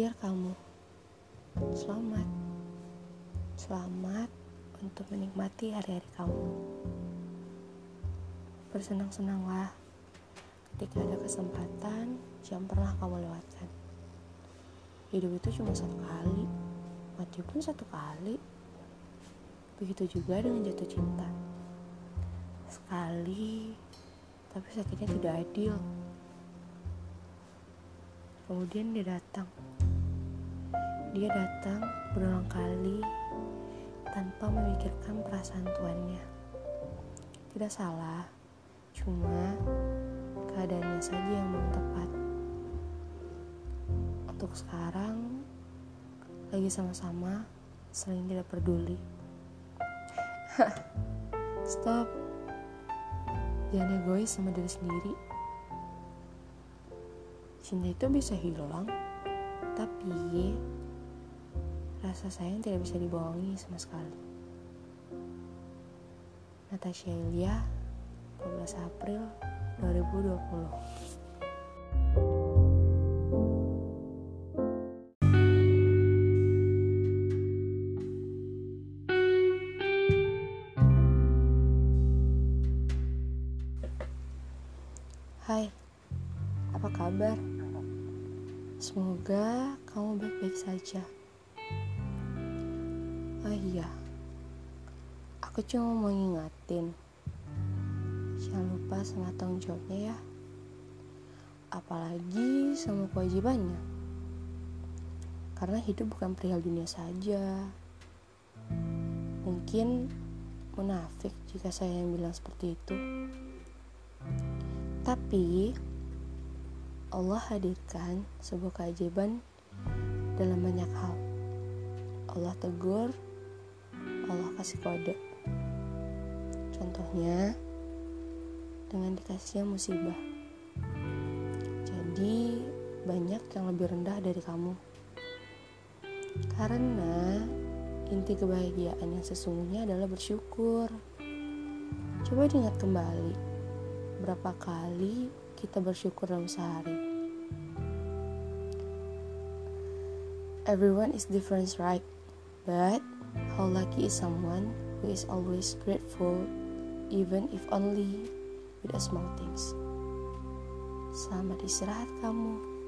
Dear kamu, selamat. Selamat untuk menikmati hari-hari kamu. Bersenang-senanglah ketika ada kesempatan yang pernah kamu lewatkan. Hidup itu cuma satu kali, mati pun satu kali. Begitu juga dengan jatuh cinta. Sekali, tapi sakitnya tidak adil. Kemudian dia datang. Dia datang berulang kali tanpa memikirkan perasaan tuannya. Tidak salah, cuma keadaannya saja yang belum tepat. Untuk sekarang, lagi sama-sama, sering tidak peduli. Stop. Jangan egois sama diri sendiri. Cinta itu bisa hilang, tapi rasa sayang tidak bisa dibohongi sama sekali. Natasha Ilya, 12 April 2020 Hai, apa kabar? Semoga kamu baik-baik saja. Oh iya, aku cuma mau ngingatin. Jangan lupa sama tanggung jawabnya ya. Apalagi sama kewajibannya. Karena hidup bukan perihal dunia saja. Mungkin munafik jika saya yang bilang seperti itu. Tapi Allah hadirkan sebuah keajaiban dalam banyak hal. Allah tegur, kasih kode. Contohnya dengan dikasihnya musibah. Jadi banyak yang lebih rendah dari kamu. Karena inti kebahagiaan yang sesungguhnya adalah bersyukur. Coba diingat kembali berapa kali kita bersyukur dalam sehari. Everyone is different, right? But how lucky is someone who is always grateful, even if only with a small things. Selamat istirahat kamu.